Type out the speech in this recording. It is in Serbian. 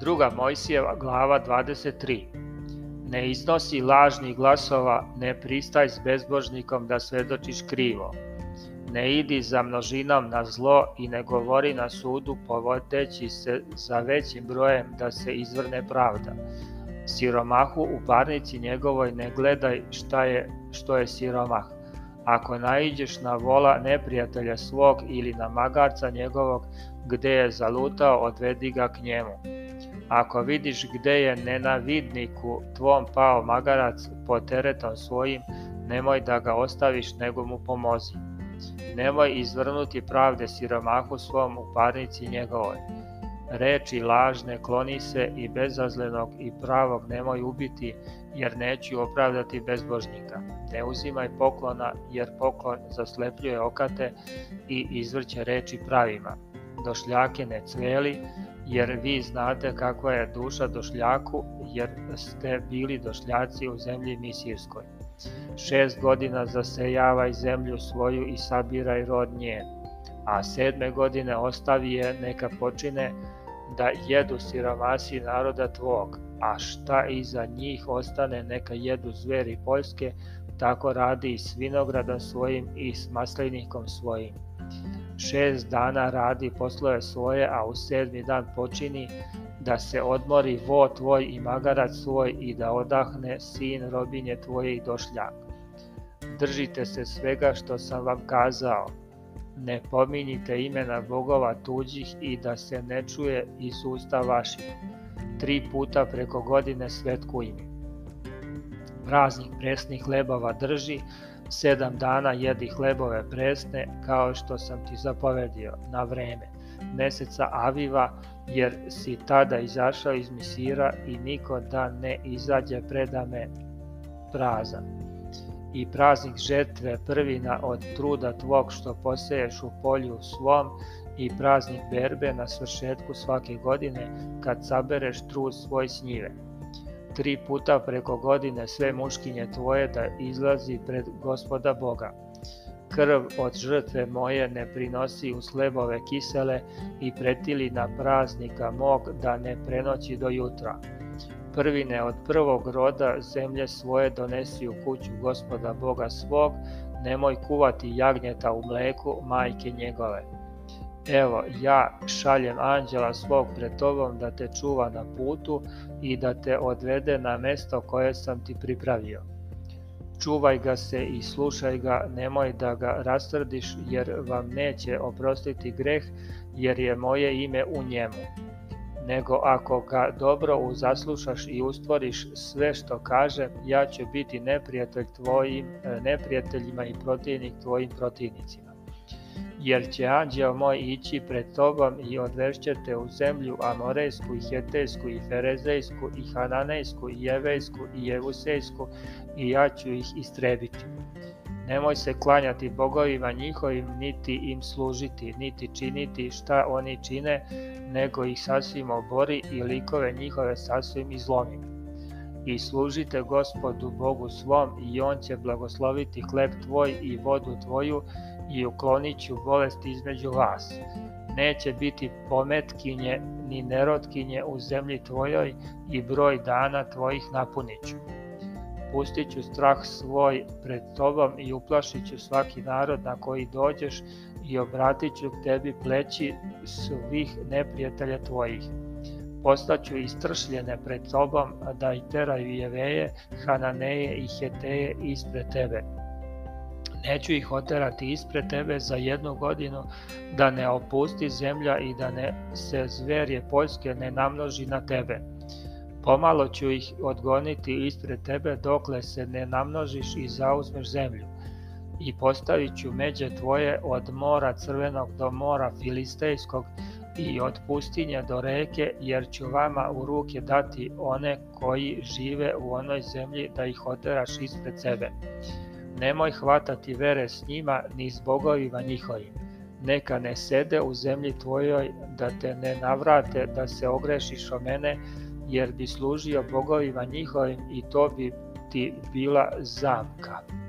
Druga Mojsijeva glava 23. Ne iznosi lažnih glasova, ne pristaj s bezbožnikom da svedočiš krivo. Ne idi za množinom na zlo i ne govori na sudu povodeći se za većim brojem da se izvrne pravda. Siromahu u parnici njegovoj ne gledaj šta je, što je siromah. Ako naiđeš na vola neprijatelja svog ili na magarca njegovog, gde je zalutao, odvedi ga k njemu. Ako vidiš gde je nenavidniku tvom pao magarac pod teretom svojim, nemoj da ga ostaviš, nego mu pomozi. Nemoj izvrnuti pravde siromahu svom u parnici njegovoj. Reči lažne kloni se i bezazlenog i pravog nemoj ubiti, jer neću opravdati bezbožnika. Ne uzimaj poklona, jer poklon zaslepljuje okate i izvrće reči pravima. Došljake ne cveli, jer vi znate kakva je duša došljaku, jer ste bili došljaci u zemlji Misirskoj. Šest godina zasejavaj zemlju svoju i sabiraj rod nje, a sedme godine ostavi je neka počine da jedu siromasi naroda tvog, a šta iza njih ostane neka jedu zveri poljske, tako radi i s vinogradom svojim i s maslinikom svojim šest dana radi poslove svoje, a u sedmi dan počini da se odmori vo tvoj i magarac svoj i da odahne sin robinje tvoje i došljak. Držite se svega što sam vam kazao. Ne pominjite imena bogova tuđih i da se ne čuje iz usta vaših. Tri puta preko godine svetku ime. Praznik presnih lebava drži, sedam dana jedi hlebove presne kao što sam ti zapovedio na vreme meseca Aviva jer si tada izašao iz misira i niko da ne izađe predame prazan. I praznik žetve prvina od truda tvog što poseješ u polju svom i praznik berbe na svršetku svake godine kad sabereš trud svoj s njive tri puta preko godine sve muškinje tvoje da izlazi pred gospoda Boga. Krv od žrtve moje ne prinosi u slebove kisele i pretili na praznika mog da ne prenoći do jutra. Prvine od prvog roda zemlje svoje donesi u kuću gospoda Boga svog, nemoj kuvati jagnjeta u mleku majke njegove Evo, ja šaljem anđela svog pred tobom da te čuva na putu i da te odvede na mesto koje sam ti pripravio. Čuvaj ga se i slušaj ga, nemoj da ga rastrdiš jer vam neće oprostiti greh jer je moje ime u njemu. Nego ako ga dobro uzaslušaš i ustvoriš sve što kaže, ja ću biti neprijatelj tvojim e, neprijateljima i protivnik tvojim protivnicima jer će anđeo moj ići pred tobom i odvešće te u zemlju Amorejsku i Hetejsku i Ferezejsku i Hananejsku i Jevejsku i Jevusejsku i ja ću ih istrebiti. Nemoj se klanjati bogovima njihovim, niti im služiti, niti činiti šta oni čine, nego ih sasvim obori i likove njihove sasvim izlomi. I služite gospodu Bogu svom i on će blagosloviti hleb tvoj i vodu tvoju i uklonit ću bolest između vas. Neće biti pometkinje ni nerotkinje u zemlji tvojoj i broj dana tvojih napuniću. ću. Pustit ću strah svoj pred tobom i uplašit ću svaki narod na koji dođeš i obratit ću k tebi pleći svih neprijatelja tvojih. Postaću istršljene pred tobom da i teraju jeveje, hananeje i heteje ispred tebe Neću ih oterati ispred tebe za jednu godinu, da ne opusti zemlja i da ne se zverje Poljske ne namnoži na tebe. Pomalo ću ih odgoniti ispred tebe dokle se ne namnožiš i zauzmeš zemlju. I postavit ću međe tvoje od mora crvenog do mora filistejskog i od pustinje do reke, jer ću vama u ruke dati one koji žive u onoj zemlji da ih oderaš ispred sebe nemoj hvatati vere s njima ni s bogovima njihovim. Neka ne sede u zemlji tvojoj da te ne navrate da se ogrešiš o mene, jer bi služio bogovima njihovim i to bi ti bila zamka.